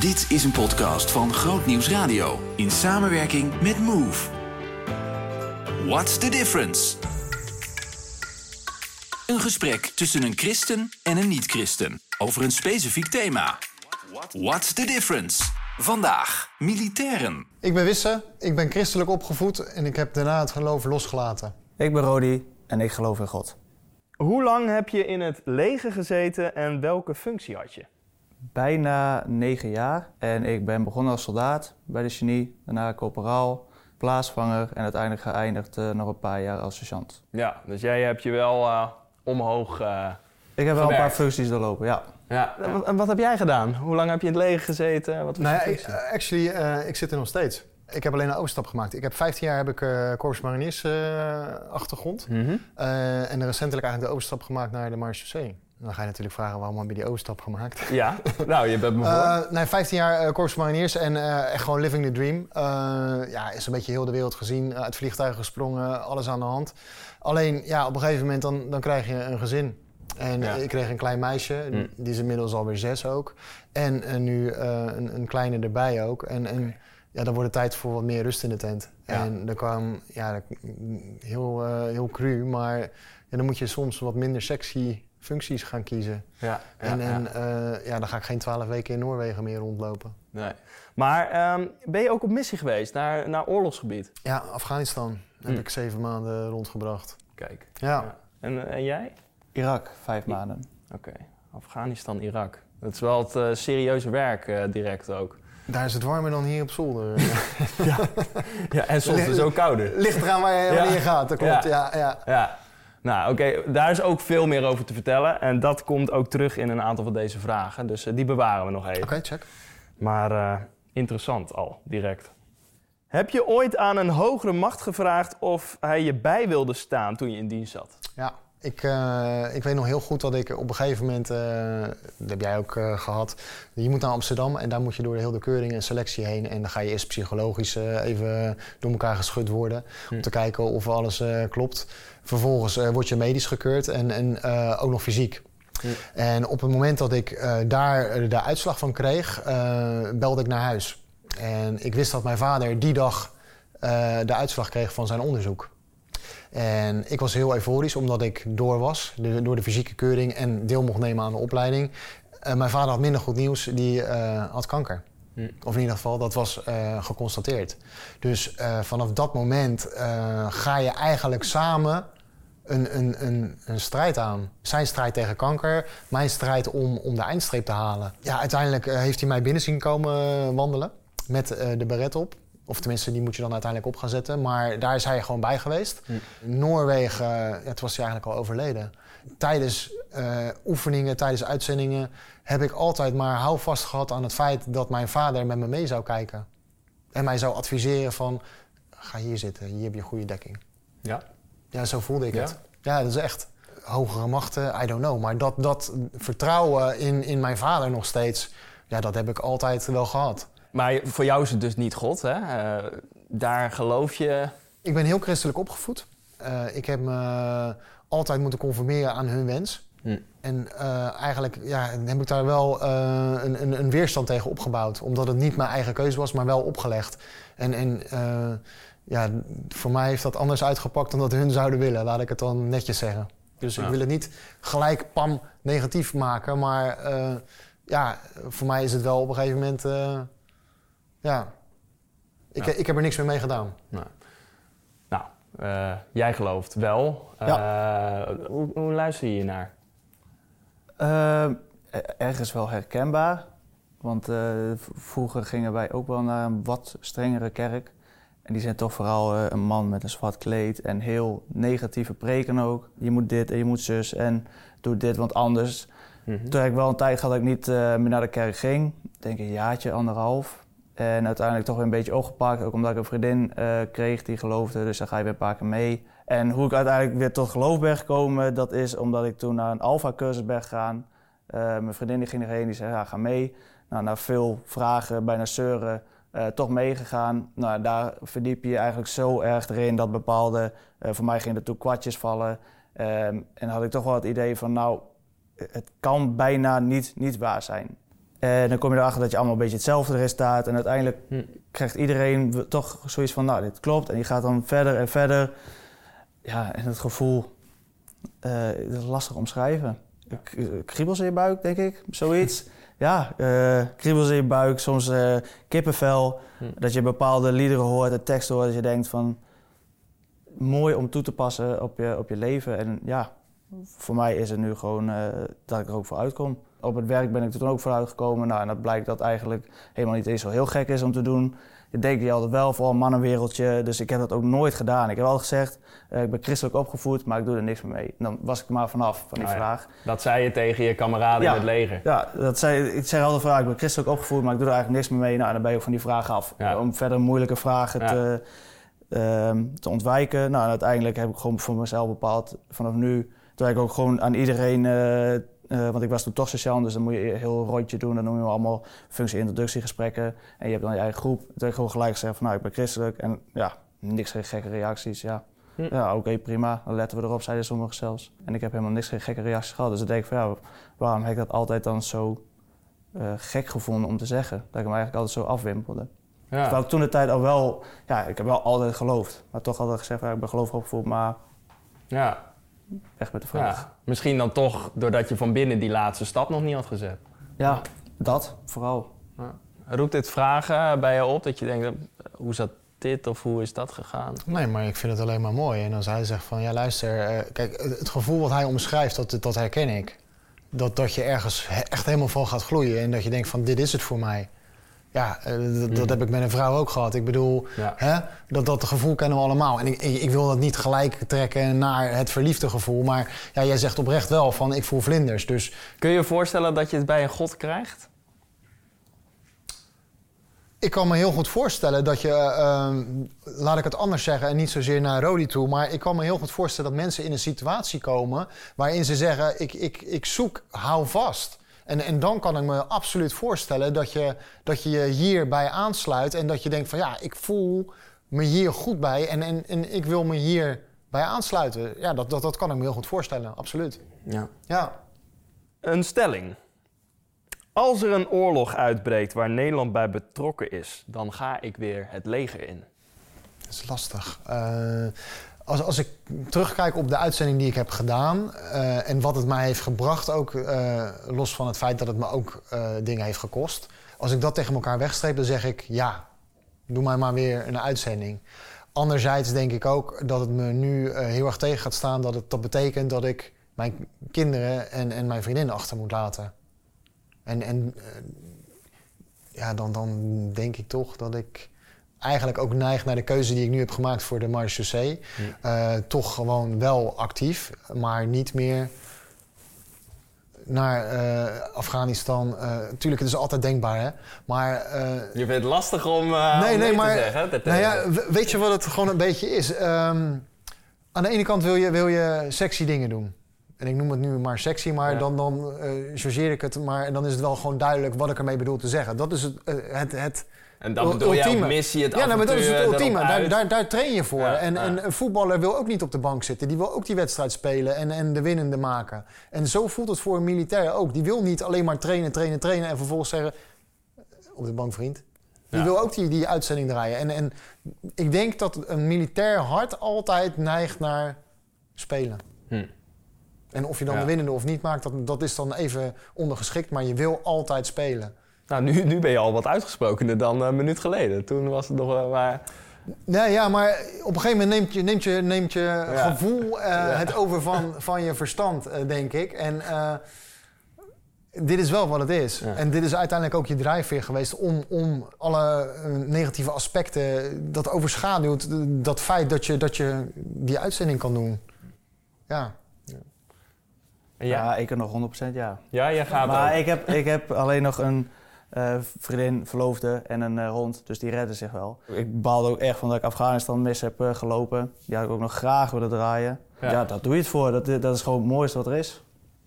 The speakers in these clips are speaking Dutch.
Dit is een podcast van Groot Nieuws Radio in samenwerking met Move. What's the difference? Een gesprek tussen een christen en een niet-christen over een specifiek thema. What's the difference? Vandaag militairen. Ik ben Wisse, ik ben christelijk opgevoed en ik heb daarna het geloof losgelaten. Ik ben Rodi en ik geloof in God. Hoe lang heb je in het leger gezeten en welke functie had je? Bijna negen jaar en ik ben begonnen als soldaat bij de genie, daarna corporaal, plaatsvanger en uiteindelijk geëindigd eh, nog een paar jaar als sergeant. Ja, dus jij hebt je wel eh, omhoog. eh, Ik heb wel een paar functies doorlopen, ja. ja. En wat- En wat heb jij gedaan? Hoe lang heb je in het leger gezeten? Wat was Nou ja, ik, actually, eh, ik zit er nog steeds. Ik heb alleen een overstap gemaakt. Ik heb 15 jaar heb ik eh Corps Mariniers eh, achtergrond. Mhm. Eh, en recentelijk eigenlijk de overstap gemaakt naar de Marechaussee. Dan ga je natuurlijk vragen waarom heb je die overstap gemaakt? Ja, nou, je bent me voor. Eh nee, 15 jaar eh Corps Mariniers en eh, echt gewoon living the dream. Ja, is een beetje heel de wereld gezien. uit vliegtuigen gesprongen, alles aan de hand. Alleen, ja, op een gegeven moment dan, dan krijg je een gezin. En Ja. ik kreeg een klein meisje, Mm. die is inmiddels alweer zes ook. En, eh, nu een, een kleine erbij ook. En, en ja, dan wordt het tijd voor wat meer rust in de tent. Ja. En dan kwam, ja, heel, heel cru, maar ja, dan moet je soms wat minder sexy functies gaan kiezen. ja, ja, En, ja. en eh, ja, dan ga ik geen twaalf weken in Noorwegen meer rondlopen. Nee. Maar ehm, ben je ook op missie geweest naar, naar oorlogsgebied? Ja, Afghanistan heb Hm. ik zeven maanden rondgebracht. Kijk. Ja, En, en jij? Irak, vijf maanden. Oké. Afghanistan, Irak. Dat is wel het eh, serieuze werk eh, direct ook. daar is het warmer dan hier op zolder. Ja, en soms is het ook kouder. Ligt eraan waar je, Ja. gaat, dat klopt. Ja. Ja. Ja, Ja. Nou, oké, daar is ook veel meer over te vertellen. En dat komt ook terug in een aantal van deze vragen. Dus eh, die bewaren we nog even. Oké, check. Maar eh, interessant al, direct. Heb je ooit aan een hogere macht gevraagd of hij je bij wilde staan toen je in dienst zat? Ja, ik, eh, ik weet nog heel goed dat ik op een gegeven moment, eh, dat heb jij ook eh, gehad, je moet naar Amsterdam en daar moet je door de hele keuring en selectie heen. En dan ga je eerst psychologisch even door elkaar geschud worden om te kijken of alles klopt. Vervolgens word je medisch gekeurd en, en ook nog fysiek. En op het moment dat ik daar de uitslag van kreeg, belde ik naar huis. En ik wist dat mijn vader die dag de uitslag kreeg van zijn onderzoek. En ik was heel euforisch omdat ik door was, de- door de fysieke keuring en deel mocht nemen aan de opleiding. Eh, mijn vader had minder goed nieuws, die eh, had kanker. Hm. Of in ieder geval, dat was eh, geconstateerd. Dus vanaf dat moment ga je eigenlijk samen een, een, een, een strijd aan. Zijn strijd tegen kanker, mijn strijd om, om de eindstreep te halen. Ja, uiteindelijk heeft hij mij binnen zien komen wandelen met de beret op. Of tenminste, die moet je dan uiteindelijk op gaan zetten. Maar daar is hij gewoon bij geweest. Noorwegen, ja, toen was hij eigenlijk al overleden. Tijdens eh, oefeningen, tijdens uitzendingen... heb ik altijd maar houvast gehad aan het feit dat mijn vader met me mee zou kijken. En mij zou adviseren van, ga hier zitten, hier heb je goede dekking. Ja. Ja, zo voelde ik Ja? het. Ja, dat is echt hogere machten, I don't know. Maar dat, dat vertrouwen in, in mijn vader nog steeds, ja, dat heb ik altijd wel gehad. Maar voor jou is het dus niet God, hè? Eh, daar geloof je... Ik ben heel christelijk opgevoed. Eh, ik heb me altijd moeten conformeren aan hun wens. Hm. En eh, eigenlijk ja, heb ik daar wel eh, een, een, een weerstand tegen opgebouwd. Omdat het niet mijn eigen keuze was, maar wel opgelegd. En, en eh, ja, voor mij heeft dat anders uitgepakt dan dat hun zouden willen. Laat ik het dan netjes zeggen. Dus Ja. ik wil het niet gelijk pam negatief maken. Maar eh, ja, voor mij is het wel op een gegeven moment... ja, ik, Ja. ik heb er niks meer mee gedaan. Nou, nou eh, jij gelooft wel. Eh, hoe, hoe luister je hier naar? Eh, ergens wel herkenbaar. Want eh, vroeger gingen wij ook wel naar een wat strengere kerk. En die zijn toch vooral eh, een man met een zwart kleed en heel negatieve preken ook. Je moet dit en je moet zus en doe dit, want anders. Mhm. Toen heb ik wel een tijd gehad dat ik niet eh, meer naar de kerk ging. Ik denk een jaartje, anderhalf. En uiteindelijk toch weer een beetje opgepakt. Ook omdat ik een vriendin eh, kreeg die geloofde. Dus dan ga je weer een paar keer mee. En hoe ik uiteindelijk weer tot geloof ben gekomen... dat is omdat ik toen naar een alfa-cursus ben gegaan. Eh, mijn vriendin die ging erheen, die zei ja, ga mee. Nou, na veel vragen, bijna zeuren, eh, toch meegegaan. Nou, daar verdiep je eigenlijk zo erg erin dat bepaalde... voor mij gingen er toen kwartjes vallen. Ehm, en had ik toch wel het idee van, nou, het kan bijna niet, niet waar zijn. En dan kom je erachter dat je allemaal een beetje hetzelfde resultaat. En uiteindelijk Hm. krijgt iedereen toch zoiets van, nou, dit klopt. En je gaat dan verder en verder. Ja, en het gevoel, eh dat is lastig omschrijven. K- Kriebels in je buik, denk ik, zoiets. ja, eh, kriebels in je buik, soms eh, kippenvel. Hm. Dat je bepaalde liederen hoort, de tekst hoort, dat je denkt van... Mooi om toe te passen op je, op je leven. En ja, voor mij is het nu gewoon eh, dat ik er ook voor uitkom. Op het werk ben ik er toen ook voor uitgekomen. Nou, en dat blijkt dat eigenlijk helemaal niet eens zo heel gek is om te doen. Je denkt je altijd wel, vooral een mannenwereldje. Dus ik heb dat ook nooit gedaan. Ik heb altijd gezegd, eh, ik ben christelijk opgevoed, maar ik doe er niks meer mee. En dan was ik er maar vanaf, van die Nou ja. vraag. Dat zei je tegen je kameraden Ja. in het leger. Ja, dat zei, ik zeg altijd van, ik ben christelijk opgevoed, maar ik doe er eigenlijk niks meer mee. Nou, dan ben je ook van die vraag af. Ja. Om verder moeilijke vragen te, ehm, te ontwijken. Nou, en uiteindelijk heb ik gewoon voor mezelf bepaald, vanaf nu... Terwijl ik ook gewoon aan iedereen... eh, eh, want ik was toen toch sociaal, dus dan moet je een heel rondje doen. Dan noemen we allemaal functie-introductiegesprekken. En je hebt dan je eigen groep. Toen heb ik gewoon gelijk gezegd van, nou, ik ben christelijk. En ja, niks geen gekke reacties, ja. Hm. Ja, oké, prima. Dan letten we erop, zeiden sommigen zelfs. En ik heb helemaal niks geen gekke reacties gehad. Dus dan denk ik van, ja, waarom heb ik dat altijd dan zo eh, gek gevonden om te zeggen? Dat ik hem eigenlijk altijd zo afwimpelde. Ja. Terwijl ik toen de tijd al wel, ja, ik heb wel altijd geloofd. Maar toch altijd gezegd, ja, ik ben gelovig opgevoed, maar Ja. Weg met de vraag. ja. Misschien dan toch doordat je van binnen die laatste stap nog niet had gezet. Ja, dat vooral. Roept dit vragen bij je op dat je denkt, eh, hoe zat dit of hoe is dat gegaan? Nee, maar ik vind het alleen maar mooi. En als hij zegt van, ja luister, eh, kijk, het het gevoel wat hij omschrijft, dat, dat herken ik. Dat, dat je ergens echt helemaal van gaat gloeien en dat je denkt van, dit is het voor mij. Ja, eh, dat, dat Mm. heb ik met een vrouw ook gehad. Ik bedoel, Ja. hè, dat, dat gevoel kennen we allemaal. En ik, ik, ik wil dat niet gelijk trekken naar het verliefde gevoel. Maar ja, jij zegt oprecht wel van, ik voel vlinders. Dus Kun je je voorstellen dat je het bij een god krijgt? Ik kan me heel goed voorstellen dat je, ehm, laat ik het anders zeggen en niet zozeer naar Rodi toe, maar ik kan me heel goed voorstellen dat mensen in een situatie komen waarin ze zeggen: ik, ik, ik zoek, hou vast. En, en dan kan ik me absoluut voorstellen dat je, dat je je hierbij aansluit en dat je denkt: van ja, ik voel me hier goed bij en, en, en ik wil me hierbij aansluiten. Ja, dat, dat, dat kan ik me heel goed voorstellen, absoluut. Ja. Ja. Een stelling. Als er een oorlog uitbreekt waar Nederland bij betrokken is, dan ga ik weer het leger in. Dat is lastig. Eh, als, als ik terugkijk op de uitzending die ik heb gedaan eh, en wat het mij heeft gebracht, ook eh, los van het feit dat het me ook eh, dingen heeft gekost. Als ik dat tegen elkaar wegstreep, dan zeg ik ja, doe mij maar weer een uitzending. Anderzijds denk ik ook dat het me nu heel erg tegen gaat staan dat het dat betekent dat ik mijn kinderen en, en mijn vriendin achter moet laten. En, en ja, dan, dan denk ik toch dat ik eigenlijk ook neig naar de keuze die ik nu heb gemaakt voor de marechaussee. Eh, toch gewoon wel actief, maar niet meer naar eh, Afghanistan. Eh tuurlijk, het is altijd denkbaar, hè. Maar Je vindt het lastig om Nee, nee, maar- te zeggen. Dat, nou ja, we- weet je wat het gewoon een beetje is? Ehm, aan de ene kant wil je, wil je sexy dingen doen. En ik noem het nu maar sexy, maar Ja. dan, dan chargeer ik het. Maar dan is het wel gewoon duidelijk wat ik ermee bedoel te zeggen. Dat is het, het, het en dan bedoel jij ultieme. ook missie, het ja, nou, maar dat is het ultieme. Daar, daar, daar train je voor. Ja, en, ja. en een voetballer wil ook niet op de bank zitten. Die wil ook die wedstrijd spelen en, en de winnende maken. En zo voelt het voor een militair ook. Die wil niet alleen maar trainen, trainen, trainen... en vervolgens zeggen, op de bank vriend. Die Ja. wil ook die, die uitzending draaien. En, en ik denk dat een militair hart altijd neigt naar spelen. Hm. En of je dan de winnende of niet maakt, dat, dat is dan even ondergeschikt. Maar je wil altijd spelen. Nou, nu, nu ben je al wat uitgesprokener dan een minuut geleden. Toen was het nog wel maar... Nee, ja, maar op een gegeven moment neemt je, neemt je, neemt je Ja. gevoel eh, het over van, van je verstand, eh, denk ik. En eh, dit is wel wat het is. Ja. En dit is uiteindelijk ook je drijfveer geweest om, om alle eh, negatieve aspecten, dat overschaduwt, eh, dat feit dat je, dat je die uitzending kan doen. Ja. Ja, Ja, ja. ik er nog 100% ja. jij gaat maar ook. ik heb, ik heb alleen nog een eh, vriendin, verloofde en een eh, hond. Dus die redden zich wel. Ik baalde ook echt van dat ik Afghanistan mis heb eh, gelopen. Die had ik ook nog graag willen draaien. Ja. Ja, dat doe je het voor. Dat, dat is gewoon het mooiste wat er is.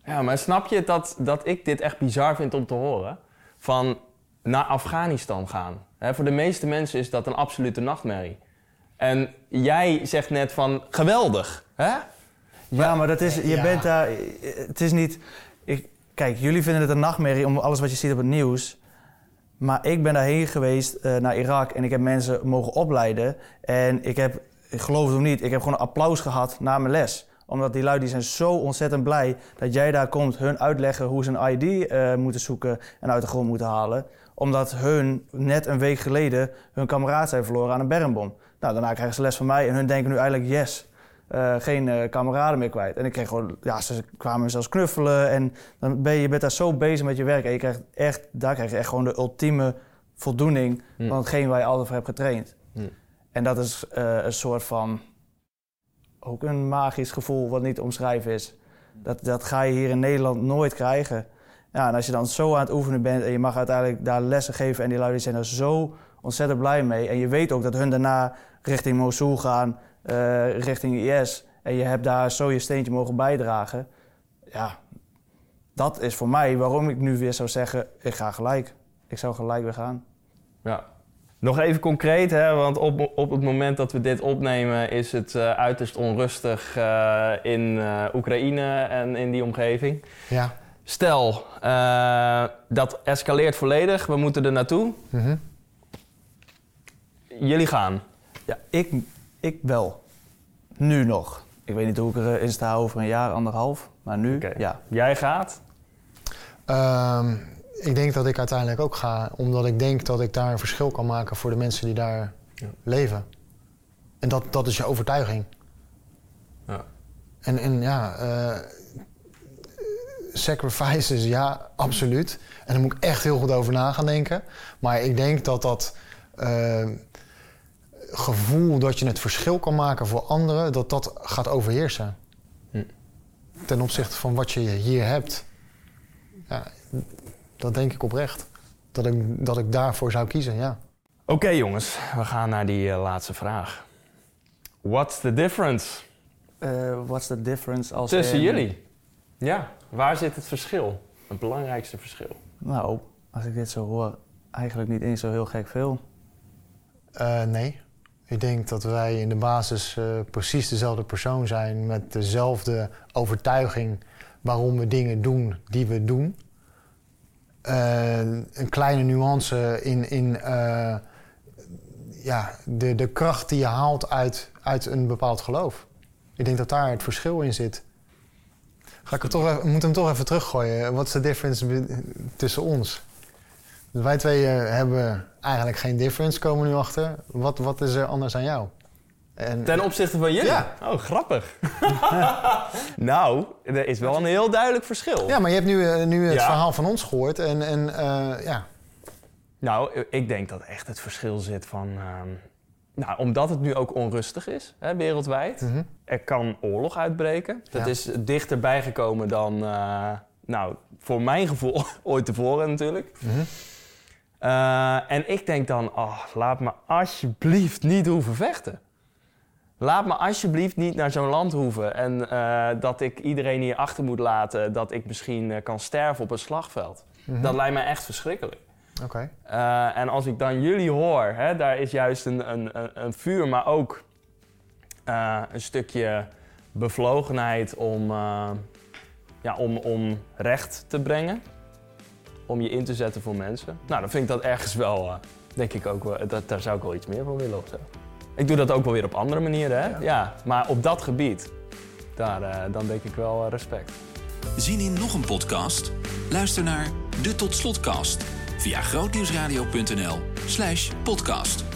Ja, maar snap je dat, dat ik dit echt bizar vind om te horen? Van naar Afghanistan gaan. Hè, voor de meeste mensen is dat een absolute nachtmerrie. En jij zegt net van geweldig. Hè? Ja, maar dat is, je Ja. bent daar... Het is niet... Ik, kijk, kijk, jullie vinden het een nachtmerrie om alles wat je ziet op het nieuws. Maar ik ben daarheen geweest eh, naar Irak en ik heb mensen mogen opleiden. En ik heb, ik geloof het of niet, ik heb gewoon een applaus gehad na mijn les. Omdat die lui die zijn zo ontzettend blij dat jij daar komt, hun uitleggen hoe ze een ID eh, moeten zoeken en uit de grond moeten halen. Omdat hun net een week geleden hun kameraad zijn verloren aan een bermbom. Nou, daarna krijgen ze les van mij en hun denken nu eigenlijk yes. Eh, geen eh, kameraden meer kwijt. En ik kreeg gewoon, ja, ze kwamen me zelfs knuffelen. En dan ben je, je bent daar zo bezig met je werk. En je krijgt echt, daar krijg je echt gewoon de ultieme voldoening Hm. van hetgeen waar je altijd voor hebt getraind. Hm. En dat is eh, een soort van, ook een magisch gevoel wat niet te omschrijven is. Dat, dat ga je hier in Nederland nooit krijgen. Ja, en als je dan zo aan het oefenen bent en je mag uiteindelijk daar lessen geven... en die lui die zijn er zo ontzettend blij mee. En je weet ook dat hun daarna richting Mosul gaan, eh, richting IS... en je hebt daar zo je steentje mogen bijdragen. Ja, dat is voor mij waarom ik nu weer zou zeggen, ik ga gelijk. Ik zou gelijk weer gaan. Ja. Nog even concreet, hè, want op, op het moment dat we dit opnemen is het eh, uiterst onrustig eh, in eh, Oekraïne en in die omgeving. Ja. Stel, eh, dat escaleert volledig, we moeten er naartoe. Mhm. Jullie gaan. Ja, ik, ik wel. Nu nog. Ik weet niet hoe ik erin sta over een jaar, anderhalf. Maar nu, ja. Jij gaat. Ehm, ik denk dat ik uiteindelijk ook ga, omdat ik denk dat ik daar een verschil kan maken voor de mensen die daar Ja. leven. En dat, dat is je overtuiging. Ja. En, en ja, eh, sacrifices, ja, absoluut. En daar moet ik echt heel goed over na gaan denken. Maar ik denk dat dat eh, gevoel dat je het verschil kan maken voor anderen, dat dat gaat overheersen. Hm. Ten opzichte van wat je hier hebt. Ja, dat denk ik oprecht. Dat ik, dat ik daarvoor zou kiezen, ja. Oké jongens, we gaan naar die eh, laatste vraag. What's the difference Eh, what's the difference als tussen in- jullie? Ja, waar zit het verschil? Het belangrijkste verschil. Nou, als ik dit zo hoor, eigenlijk niet eens zo heel gek veel. Eh, nee. Ik denk dat wij in de basis eh, precies dezelfde persoon zijn met dezelfde overtuiging waarom we dingen doen die we doen. Eh, een kleine nuance in, in eh, ja, de, de kracht die je haalt uit, uit een bepaald geloof. Ik denk dat daar het verschil in zit. Ga ik, het toch even, moet hem toch even teruggooien. Wat is de difference tussen ons? Dus wij twee eh, hebben eigenlijk geen difference, komen nu achter. Wat, wat is er anders aan jou? En, Ten opzichte van jullie? Ja. Oh, grappig. nou, er is wel een heel duidelijk verschil. ja, maar je hebt nu, eh, nu het Ja. verhaal van ons gehoord. En, en eh, ja, Nou, ik denk dat echt het verschil zit van... ehm, nou, omdat het nu ook onrustig is, hè, wereldwijd. mhm. Er kan oorlog uitbreken. Dat is dichterbij gekomen dan, nou, voor mijn gevoel ooit tevoren natuurlijk. Mhm. Eh, en ik denk dan, oh, laat me alsjeblieft niet hoeven vechten. Laat me alsjeblieft niet naar zo'n land hoeven. En eh, dat ik iedereen hier achter moet laten. Dat ik misschien eh, kan sterven op een slagveld. Mhm. Dat lijkt me echt verschrikkelijk. Oké. En als ik dan jullie hoor, hè, daar is juist een, een, een, vuur, maar ook een stukje bevlogenheid om, ja, om, om recht te brengen. Om je in te zetten voor mensen. Nou, dan vind ik dat ergens wel, eh, denk ik ook wel, dat, daar zou ik wel iets meer van willen of zo. Ik doe dat ook wel weer op andere manieren, hè? Ja. maar op dat gebied, daar, eh, dan denk ik wel eh, respect. Zien in nog een podcast? Luister naar de Tot Slotcast via grootnieuwsradio.nl slash podcast.